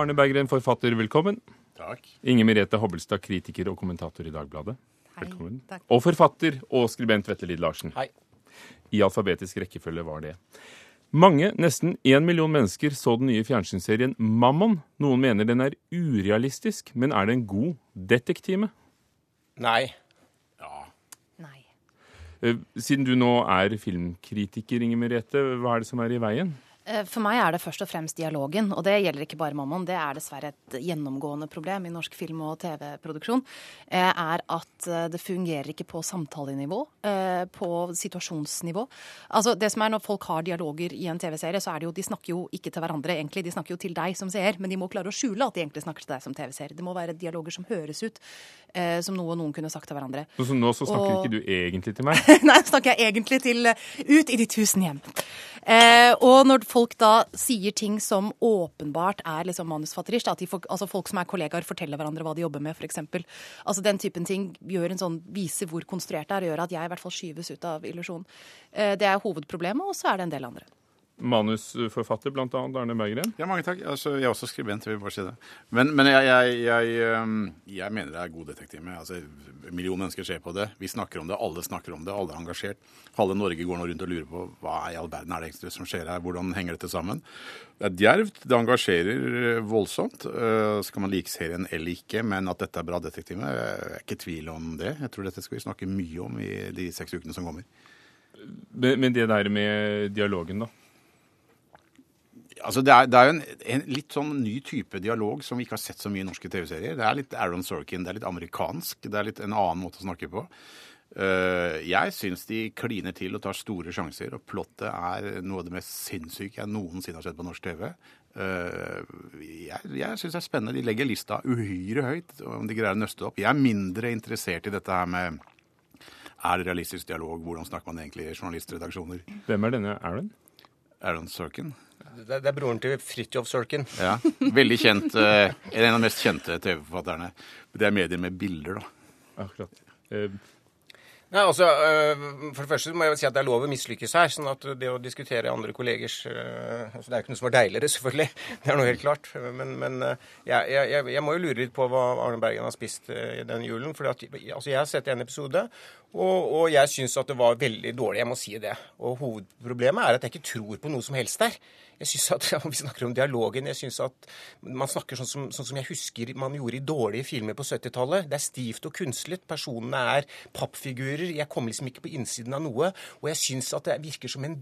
Arne Berggren, forfatter, velkommen. Takk. Inger Merete Hobbelstad, kritiker og kommentator i Dagbladet. Hei, Velkommen. takk. Og forfatter og skribent Vetle Lid Larsen. Hei. I alfabetisk rekkefølge var det. Mange, nesten én million mennesker, så den nye fjernsynsserien Mammon. Noen mener den er urealistisk, men er det en god detektime? Nei. Ja. Nei. Eh, Siden du nå er filmkritiker, Inger Merete, hva er det som er i veien? Eh, For meg er det først og fremst dialogen, og det gjelder ikke bare Mammon. Det er dessverre et gjennomgående problem i norsk film- og TV-produksjon. eh, Er at eh, det fungerer ikke på samtalenivå, på situasjonsnivå. Altså det som er Når folk har dialoger i en TV-serie, så er det jo de snakker jo ikke til hverandre, egentlig. De snakker jo til deg som seer, men de må klare å skjule at de egentlig snakker til deg som TV-seer. Det må være dialoger som høres ut som noe noen kunne sagt til hverandre. Så, så nå så snakker Og- ikke du egentlig til meg. Nei, snakker jeg egentlig til ut i de tusen hjem. Eh, og når folk da sier ting som åpenbart er liksom manusfatterisk, at folk, altså folk som er kollegaer forteller hverandre hva de jobber med, f.eks. Altså den typen ting gjør en sånn, viser hvor konstruert det er, og gjør at jeg i hvert fall skyves ut av illusjon. Eh, det er hovedproblemet, og så er det en del andre. Manusforfatter, annet Arne Berggren. Ja, mange takk. Altså, jeg er også skribent, vil bare si det. Men, men jeg, jeg, jeg, jeg mener det er god detektime. Altså, en million mennesker ser på det. Vi snakker om det, alle snakker om det, alle er engasjert. Halve Norge går nå rundt og lurer på hva i all verden er det egentlig som skjer her, hvordan henger dette sammen. Det er djervt, det engasjerer øh, voldsomt. Øh, Så kan man like serien eller ikke, men at dette er bra detektiv, jeg er ikke i tvil om det. Jeg tror dette skal vi snakke mye om i de seks ukene som kommer. Men men det der med dialogen, da. Altså det, er, det er jo en, en litt sånn ny type dialog som vi ikke har sett så mye i norske TV-serier. Det er litt Aaron Sorkin, det er litt amerikansk, det er litt en annen måte å snakke på. Uh, jeg syns de kliner til og tar store sjanser, og plottet er noe av det mest sinnssyke jeg noensinne har sett på norsk TV. Uh, jeg jeg syns det er spennende. De legger lista uhyre høyt, om de greier å nøste opp. Jeg er mindre interessert i dette her med er det realistisk dialog? Hvordan snakker man egentlig i journalistredaksjoner? Hvem er denne Aaron? Aaron Sorkin. Det, det er broren til Fridtjof Sorkin. Ja, Veldig kjent. eh, En av de mest kjente TV-forfatterne. Det er medier med bilder, da. Akkurat. Eh, Nei, altså, øh, For det første må jeg si at det er lov å mislykkes her. sånn at det å diskutere andre kollegers øh, altså Det er jo ikke noe som er deiligere, selvfølgelig. Det er noe helt klart. Men, men øh, jeg, jeg, jeg- må jo lure litt på hva Arne Bergen har spist i den julen. For altså, jeg har sett en episode, og, og jeg syns at det var veldig dårlig. Jeg må si det. Og hovedproblemet er at jeg ikke tror på noe som helst der. Jeg synes at, ja, Vi snakker om dialogen. Jeg synes at man snakker sånn som, sånn som jeg husker man gjorde i dårlige filmer på 70-tallet. Det er stivt og kunstlet. Personene er pappfigurer. Jeg kommer liksom ikke på innsiden av noe. Og jeg syns at det virker som en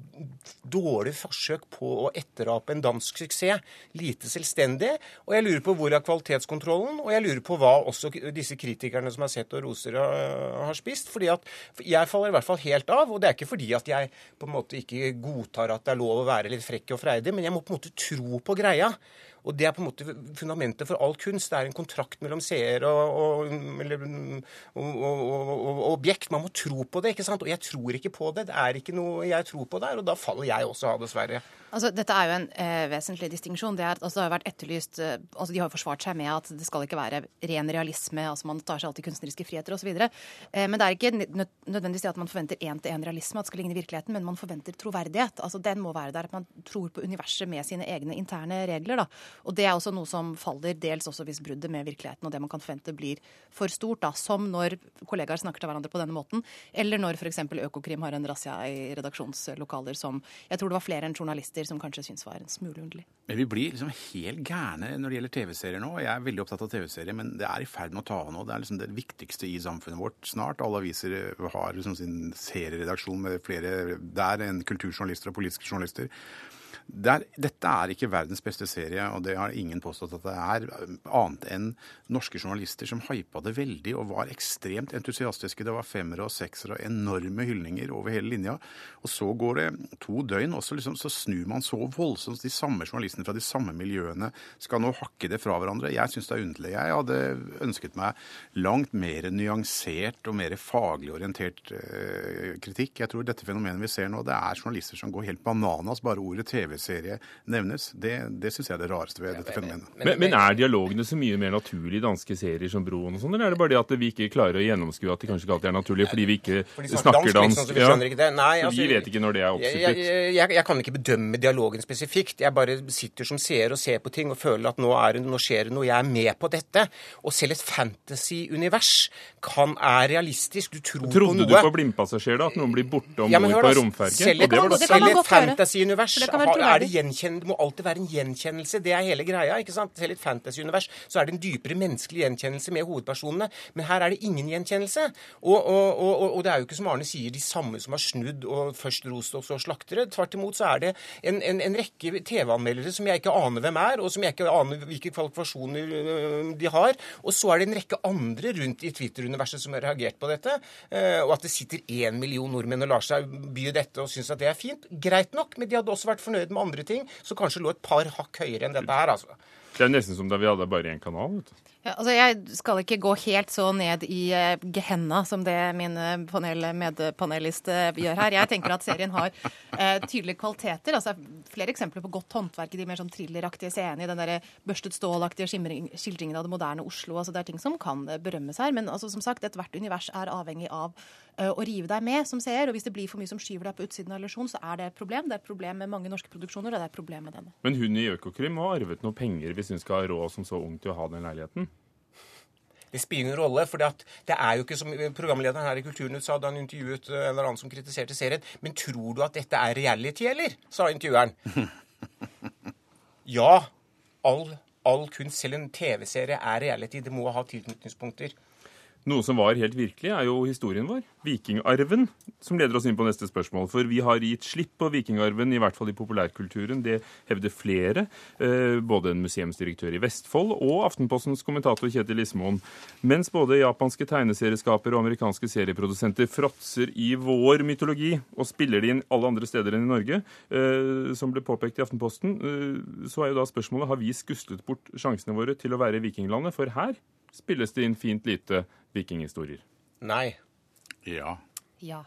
dårlig forsøk på å etterape en dansk suksess. Lite selvstendig. Og jeg lurer på hvor er kvalitetskontrollen, og jeg lurer på hva også disse kritikerne som har sett og roser, har, har spist. fordi at jeg faller i hvert fall helt av. Og det er ikke fordi at jeg på en måte ikke godtar at det er lov å være litt frekk og freidig, men jeg må på en måte tro på greia. Og det er på en måte fundamentet for all kunst. Det er en kontrakt mellom seer og, og, og objekt. Man må tro på det, ikke sant? Og jeg tror ikke på det. Det er ikke noe jeg tror på der, og da faller jeg også av, dessverre. Altså, dette er jo en eh, vesentlig distinksjon. Det, er, altså, det har vært etterlyst eh, altså, De har forsvart seg med at det skal ikke være ren realisme. altså Man tar seg alltid kunstneriske friheter osv. Eh, men det er ikke nød- nødvendigvis det at man forventer én-til-én realisme, at det skal ligne virkeligheten, men man forventer troverdighet. altså Den må være der. At man tror på universet med sine egne interne regler. da. Og det er også noe som faller dels også hvis bruddet med virkeligheten og det man kan forvente blir for stort. da, Som når kollegaer snakker til hverandre på denne måten, eller når f.eks. Økokrim har en razzia i redaksjonslokaler som jeg tror det var flere enn journalister som kanskje syns var en smule underlig. Men vi blir liksom helt gærne når det gjelder TV-serier nå. Jeg er veldig opptatt av TV-serier, men det er i ferd med å ta av nå. Det er liksom det viktigste i samfunnet vårt snart. Alle aviser har liksom sin serieredaksjon med flere der enn kulturjournalister og politiske journalister. Det er, dette er ikke verdens beste serie, og det har ingen påstått at det er, annet enn norske journalister som hypa det veldig og var ekstremt entusiastiske. Det var femmere og seksere og enorme hyldninger over hele linja. Og så går det to døgn, og så, liksom, så snur man så voldsomt. De samme journalistene fra de samme miljøene skal nå hakke det fra hverandre. Jeg syns det er underlig. Jeg hadde ønsket meg langt mer nyansert og mer faglig orientert eh, kritikk. Jeg tror dette fenomenet vi ser nå, det er journalister som går helt bananas bare ordet TV TV-serie nevnes, det, det syns jeg er det rareste ved dette fenomenet. Men, men er dialogene så mye mer naturlige i danske serier som Broen og sånn, eller er det bare det at vi ikke klarer å gjennomskue at de kanskje ikke alltid er naturlige fordi vi ikke fordi snakker dansk? liksom, så vi det. Nei, altså, vi vet ikke når det er jeg, jeg, jeg, jeg kan ikke bedømme dialogen spesifikt. Jeg bare sitter som seer og ser på ting og føler at nå, er nå skjer det noe. Jeg er med på dette. Og selv et fantasy-univers kan er realistisk. Du tror på Trodde du på blindpassasjer, da? At noen blir borte om Ja, bord ja, på da, romferge? Selv, et, det var det da kan man selv et fantasy-univers Er det, troverdig. det må alltid være en gjenkjennelse. Det er hele greia. ikke sant? Selv i et fantasy-univers så er det en dypere menneskelig gjenkjennelse med hovedpersonene. Men her er det ingen gjenkjennelse. Og, og, og, og- og det er jo ikke som Arne sier, de samme som har snudd og først rost og så slaktere. Tvert imot så er det en, en, en rekke TV-anmeldere som jeg ikke aner hvem er, og som jeg ikke aner hvilke kvalifikasjoner øh, de har. Og så er det en rekke andre rundt i Twitter-universet som har reagert på dette. eh, Og at det sitter én million nordmenn og lar seg by dette og syns at det er fint. Greit nok, men de hadde også vært fornøyd med andre ting som kanskje lå et par hakk høyere enn dette her, altså. Det er nesten som da vi hadde bare én kanal. vet du. Altså jeg skal ikke gå helt så ned i eh, gehenna som det min eh, panel, medpanelist eh, gjør her. Jeg tenker at serien har eh, tydelige kvaliteter. altså Flere eksempler på godt håndverk i de mer sånn thrilleraktige scenene. I den der børstet stålaktige skildringen av det moderne Oslo. altså Det er ting som kan berømmes her. Men altså som sagt, ethvert univers er avhengig av eh, å rive deg med som seer. Og hvis det blir for mye som skyver deg på utsiden av illusjon, så er det et problem. Det er et problem med mange norske produksjoner, og det er et problem med denne. Men hun i Økokrim har arvet noe penger hvis hun skal ha råd som så ung til å ha den leiligheten. Det spiller ingen rolle, for det er jo ikke som programlederen her i Kulturnytt sa da han intervjuet eh, en eller annen som kritiserte serien. Men tror du at dette er reality, eller? sa intervjueren. Ja. All, all kunst, selv en TV-serie, er reality. Det må ha tilknytningspunkter. Noe som var helt virkelig, er jo historien vår. Vikingarven, som leder oss inn på neste spørsmål. For vi har gitt slipp på vikingarven, i hvert fall i populærkulturen. Det hevder flere. eh, Både en museumsdirektør i Vestfold og Aftenpostens kommentator Kjetil Lismoen. Mens både japanske tegneserieskapere og amerikanske serieprodusenter fråtser i vår mytologi og spiller det inn alle andre steder enn i Norge, eh, som ble påpekt i Aftenposten, eh, så er jo da spørsmålet har vi skuslet bort sjansene våre til å være vikinglandet. For her spilles det inn fint lite vikinghistorier. Nei. Ja. Ja.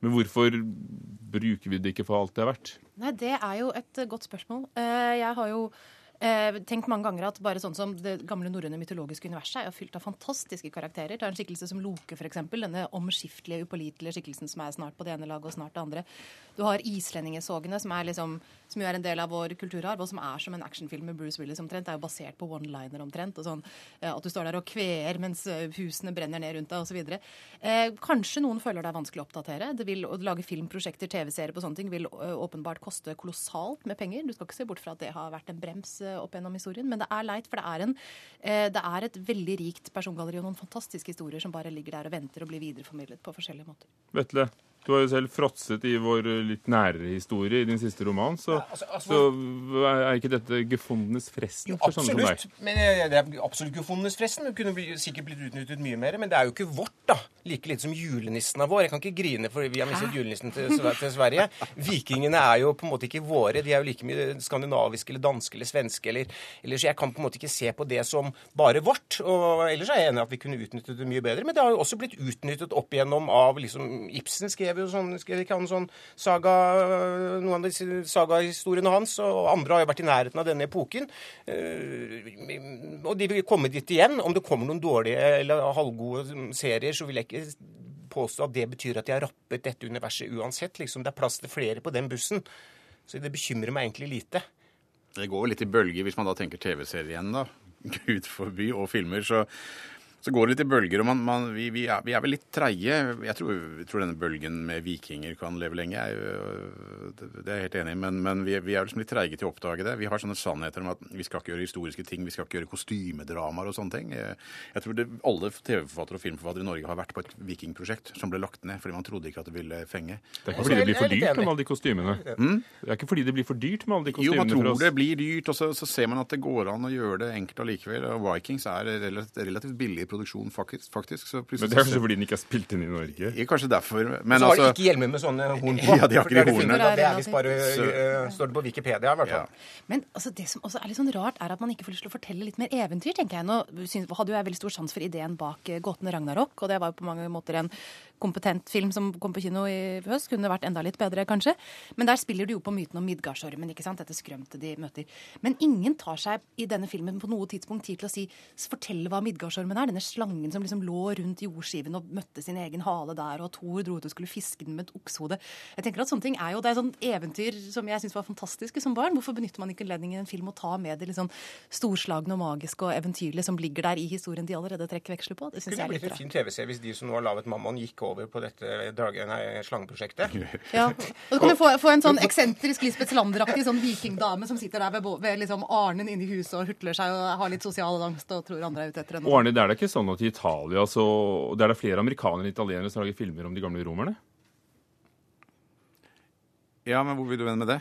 Men hvorfor bruker vi det ikke for alt det er verdt? Nei, det er jo et godt spørsmål. Eh, Jeg har jo eh, tenkt mange ganger at bare sånn som det gamle norrøne mytologiske universet er fylt av fantastiske karakterer. Ta en skikkelse som Loke, f.eks. Denne omskiftelige, upålitelige skikkelsen som er snart på det ene laget og snart det andre. Du har islendingesågene, som, liksom, som jo er en del av vår kulturarv, og som er som en actionfilm med Bruce Willis omtrent. Det er jo basert på one-liner omtrent. sånn, eh, At du står der og kveer mens eh, husene brenner ned rundt deg osv. Eh, kanskje noen føler det er vanskelig å oppdatere. Det vil, å lage filmprosjekter, TV-serier på sånne ting vil åpenbart koste kolossalt med penger. Du skal ikke se bort fra at det har vært en brems opp gjennom historien. Men det er leit, for det er, en, eh, det er et veldig rikt persongalleri og noen fantastiske historier som bare ligger der og venter og blir videreformidlet på forskjellige måter. Vetle, du har jo selv fråtset i vår litt nærere historie i din siste roman, så, altså- altså- så er ikke dette gefundenes fresten for sånne som deg? Men eh, det er absolutt gefundenes fresten. Det kunne bli, sikkert blitt utnyttet mye mer. Men det er jo ikke vårt, da. Like lite som julenissen er vår. Jeg kan ikke grine fordi vi har mistet julenissen til, til Sverige. Vikingene er jo på en måte ikke våre. De er jo like mye skandinaviske eller danske eller svenske eller, eller Så jeg kan på en måte ikke se på det som bare vårt. Og ellers er jeg enig i at vi kunne utnyttet det mye bedre. Men det har jo også blitt utnyttet opp igjennom av liksom Ibsen skrev jo sånn, skrev ikke han sånn saga Noen av disse sagahistoriene hans, og andre har jo vært i nærheten av denne epoken. Eh, og de vil komme dit igjen. Om det kommer noen dårlige eller halvgode serier, så vil jeg ikke påstå at det betyr at de har rappet dette universet uansett. Liksom, det er plass til flere på den bussen. Så det bekymrer meg egentlig lite. Det går jo litt i bølger hvis man da tenker TV-serien, da. Gud forby, og filmer. Så, så går det litt i bølger. Og man, man, vi, vi, er, vi er vel litt treige. Jeg tror, tror denne bølgen med vikinger kan leve lenge. Jeg, øh, det, det er jeg helt enig i. Men, men vi, vi er liksom litt treige til å oppdage det. Vi har sånne sannheter om at vi skal ikke gjøre historiske ting. Vi skal ikke gjøre kostymedramaer og sånne ting. Jeg, jeg tror det, alle TV-forfattere og filmforfattere i Norge har vært på et vikingprosjekt som ble lagt ned fordi man trodde ikke at det ville fenge. Det er ikke Altså, fordi det blir for dyrt med alle de kostymene. Det er ikke fordi det blir for dyrt med alle de kostymene. Jo, man tror oss. det blir dyrt, og så, så ser man at det går an å gjøre det enkelt allikevel. Vikings er relativt, relativt billig produksjon, faktisk. faktisk. Så Men det er kanskje fordi den ikke er spilt inn i Norge? Kanskje derfor. Men så har de altså ikke hjelmer med sånne horn på. Ja, de har ikke de hornene. det. Det er visst bare Så- øh, står det på Wikipedia, i hvert ja. fall. Men altså, det som også er litt sånn rart, er at man ikke får lyst til å fortelle litt mer eventyr, tenker jeg. Nå synes, hadde jo jeg veldig stor sans for ideen bak eh, Gåten Ragnarok, og det var jo på mange måter en kompetent film som kom på kino i høst. Kunne vært enda litt bedre, kanskje. Men der spiller du jo på myten om Midgardsormen, ikke sant? Dette skrømte de møter. Men ingen tar seg i denne filmen på noe tidspunkt tid til å si fortelle hva Midgardsormen er. Denne slangen som liksom lå rundt jordskiven og møtte sin egen hale der, og Thor dro ut og skulle fiske den med et oksehode. Jeg tenker at sånne ting er jo Det er sånn eventyr som jeg syns var fantastiske som barn. Hvorfor benytter man ikke anledningen i en film å ta med det litt sånn storslagne og magiske og eventyrlige som ligger der i historien de allerede trekker veksler på? Det Det syns kunne jeg er blitt litt en rart. fin TV-serie hvis de som nå har laget Mammon, gikk over på dette drage, nei, slangeprosjektet. Ja. Og så kan du få, få en sånn eksentrisk Lisbeth Salander-aktig sånn vikingdame som sitter der ved, ved liksom arnen inne i huset og hutler seg og har litt sosial angst og tror andre er ute etter henne. Arne, det er da ikke sånn at i Italia så Det er da flere amerikanere og italienere som lager filmer om de gamle romerne? Ja, men hvor vil du vende med det?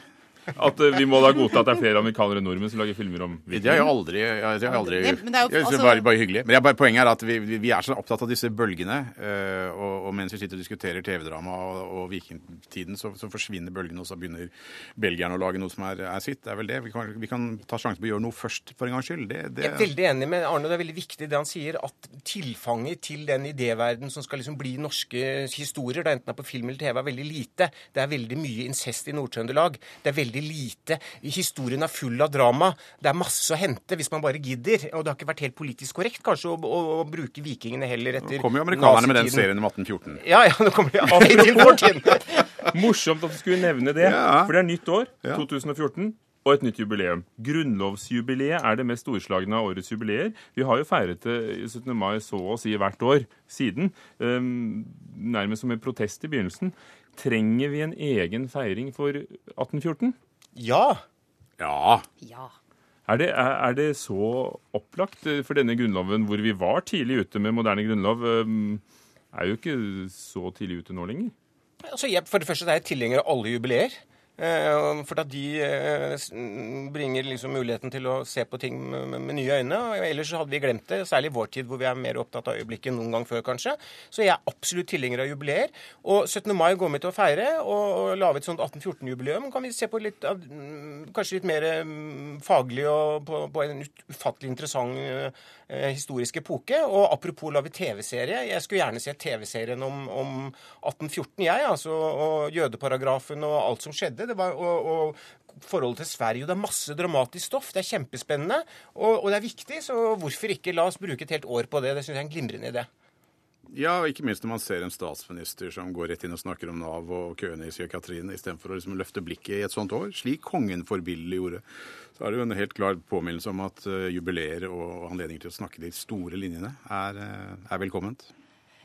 At eh, vi må da godta at det er flere amerikanere enn nordmenn som lager filmer om Det har jeg aldri, jeg, jeg har aldri men det er jo- altså- bare, bare hyggelig. Men jeg, bare, poenget er at vi, vi, er så opptatt av disse bølgene. øh, og, og mens vi sitter og diskuterer TV-drama og, og vikingtiden, så, så forsvinner bølgene, og så begynner belgierne å lage noe som er, er sitt. Det er vel det. Vi kan, vi kan ta sjansen på å gjøre noe først, for en gangs skyld. Det, det, Jeg er veldig enig med Arne. Det er veldig viktig det han sier, at tilfanget til den idéverden som skal liksom bli norske historier, da enten det er på film eller TV, er veldig lite. Det er veldig mye incest i Nord-Trøndelag. Det er veldig lite Historien er full av drama. Det er masse å hente hvis man bare gidder. Og det har ikke vært helt politisk korrekt kanskje å, å, å bruke vikingene heller etter Nå kommer jo amerikanerne med den serien om 1814. Ja, ja, nå kommer de ja, til vår tid. Morsomt at du skulle nevne det, Ja. for det er nytt år, 2014. Og et nytt jubileum. Grunnlovsjubileet er det mest storslagne av årets jubileer. Vi har jo feiret det i 17. mai så å si hvert år siden, um, nærmest som en protest i begynnelsen. Trenger vi en egen feiring for 1814? Ja. Ja. Ja. Er det, er, er det så opplagt eh, for denne grunnloven, hvor vi var tidlig ute med moderne grunnlov, um, er jo ikke så tidlig ute nå lenger? Altså, jeg, for det første er jeg tilhenger av alle jubileer. Eh, for at de eh, bringer liksom muligheten til å se på ting med, nye øyne. Ellers hadde vi glemt det, særlig i vår tid hvor vi er mer opptatt av øyeblikket enn noen gang før, kanskje. Så jeg er absolutt tilhenger av jubileer. Og 17. mai går vi til å feire, og, og lage et sånt 1814-jubileum kan vi se på litt mm, kanskje litt mer mm, faglig og på, på en ufattelig interessant eh, historisk epoke. Og apropos lage TV-serie, jeg skulle gjerne se TV-serien om, om 1814, jeg. altså, Og jødeparagrafen og alt som skjedde. Det var, og, og forholdet til Sverige. og Det er masse dramatisk stoff. Det er kjempespennende, og, og det er viktig. Så hvorfor ikke la oss bruke et helt år på det? Det syns jeg er en glimrende idé. Ja, ikke minst når man ser en statsminister som går rett inn og snakker om Nav og køene i psykiatrien, istedenfor å liksom løfte blikket i et sånt år, slik kongen forbilledlig gjorde. Så er det jo en helt klar påminnelse om at uh, jubileer og anledninger til å snakke de store linjene er, uh, er velkomment.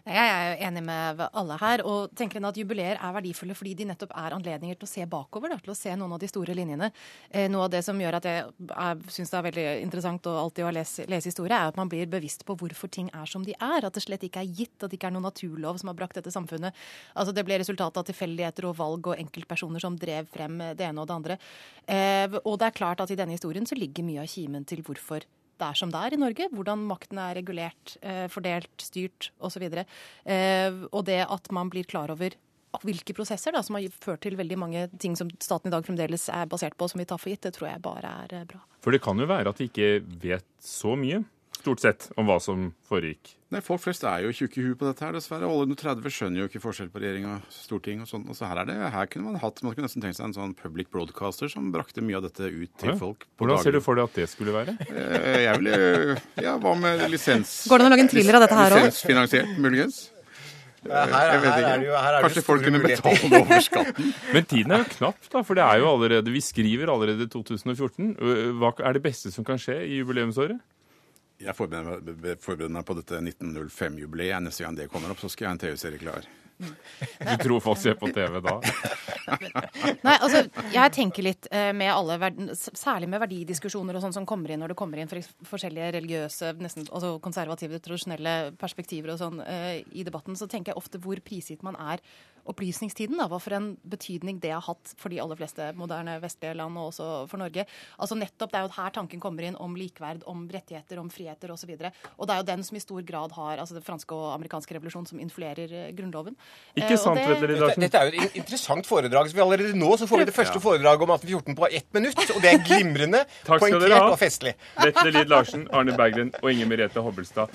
Jeg er enig med alle her, og tenker at jubileer er verdifulle fordi de nettopp er anledninger til å se bakover, da, til å se noen av de store linjene. Eh, noe av det som gjør at jeg syns det er veldig interessant å alltid å lese, lese historie, er at man blir bevisst på hvorfor ting er som de er. At det slett ikke er gitt, at det ikke er noen naturlov som har brakt dette samfunnet. Altså Det ble resultatet av tilfeldigheter og valg og enkeltpersoner som drev frem det ene og det andre. Eh, og det er klart at i denne historien så ligger mye av kimen til hvorfor det er som det er i Norge. Hvordan makten er regulert, eh, fordelt, styrt osv. Eh, og det at man blir klar over hvilke prosesser da, som har ført til veldig mange ting som staten i dag fremdeles er basert på, som vi tar for gitt, det tror jeg bare er eh, bra. For det kan jo være at vi ikke vet så mye, stort sett, om hva som foregikk. Nei, Folk flest er jo tjukke i huet på dette her, dessverre. Alle under 30 skjønner jo ikke forskjell på regjering og storting og sånn. Og så her er det, her kunne man hatt, man kunne nesten tenkt seg en sånn public broadcaster som brakte mye av dette ut til Ja. folk. på Hvordan ser du for deg at det skulle være? Eh, Jeg vil, Ja, hva med lisens... Går det an å lage en thriller av dette her også? Lisensfinansiert, muligens? Her, her, her er det jo, her er Kanskje jo folk kunne betale det over skatten? Men tiden er jo knapp, da, for det er jo allerede, vi skriver allerede 2014. Hva er det beste som kan skje i jubileumsåret? Jeg forbereder meg, forbereder meg på dette 1905-jubileet. Neste gang det kommer opp, så skal jeg ha en TV-serie klar. Du tror folk ser på TV da? Nei, altså, jeg tenker litt eh, med alle, verden, særlig med verdidiskusjoner og sånn som kommer inn når det kommer inn for forskjellige religiøse, nesten altså konservative, tradisjonelle perspektiver og sånn eh, i debatten, så tenker jeg ofte hvor prisgitt man er opplysningstiden, da, hva for en betydning det har hatt for de aller fleste moderne vestlige land, og også for Norge. Altså nettopp, Det er jo her tanken kommer inn om likeverd, om rettigheter, om friheter osv. Og, så og det er jo den som i stor grad har altså det franske og amerikanske revolusjon som influerer eh, Grunnloven. Ikke Eh, sant, det- Vetle Dette, dette er jo et interessant foredrag. så vi Allerede nå så får vi det første foredraget om 1814 på ett minutt. Og det er glimrende, poengtert og festlig. Vetle Lid Larsen, Arne Berggren og Inger Merete Hobbelstad.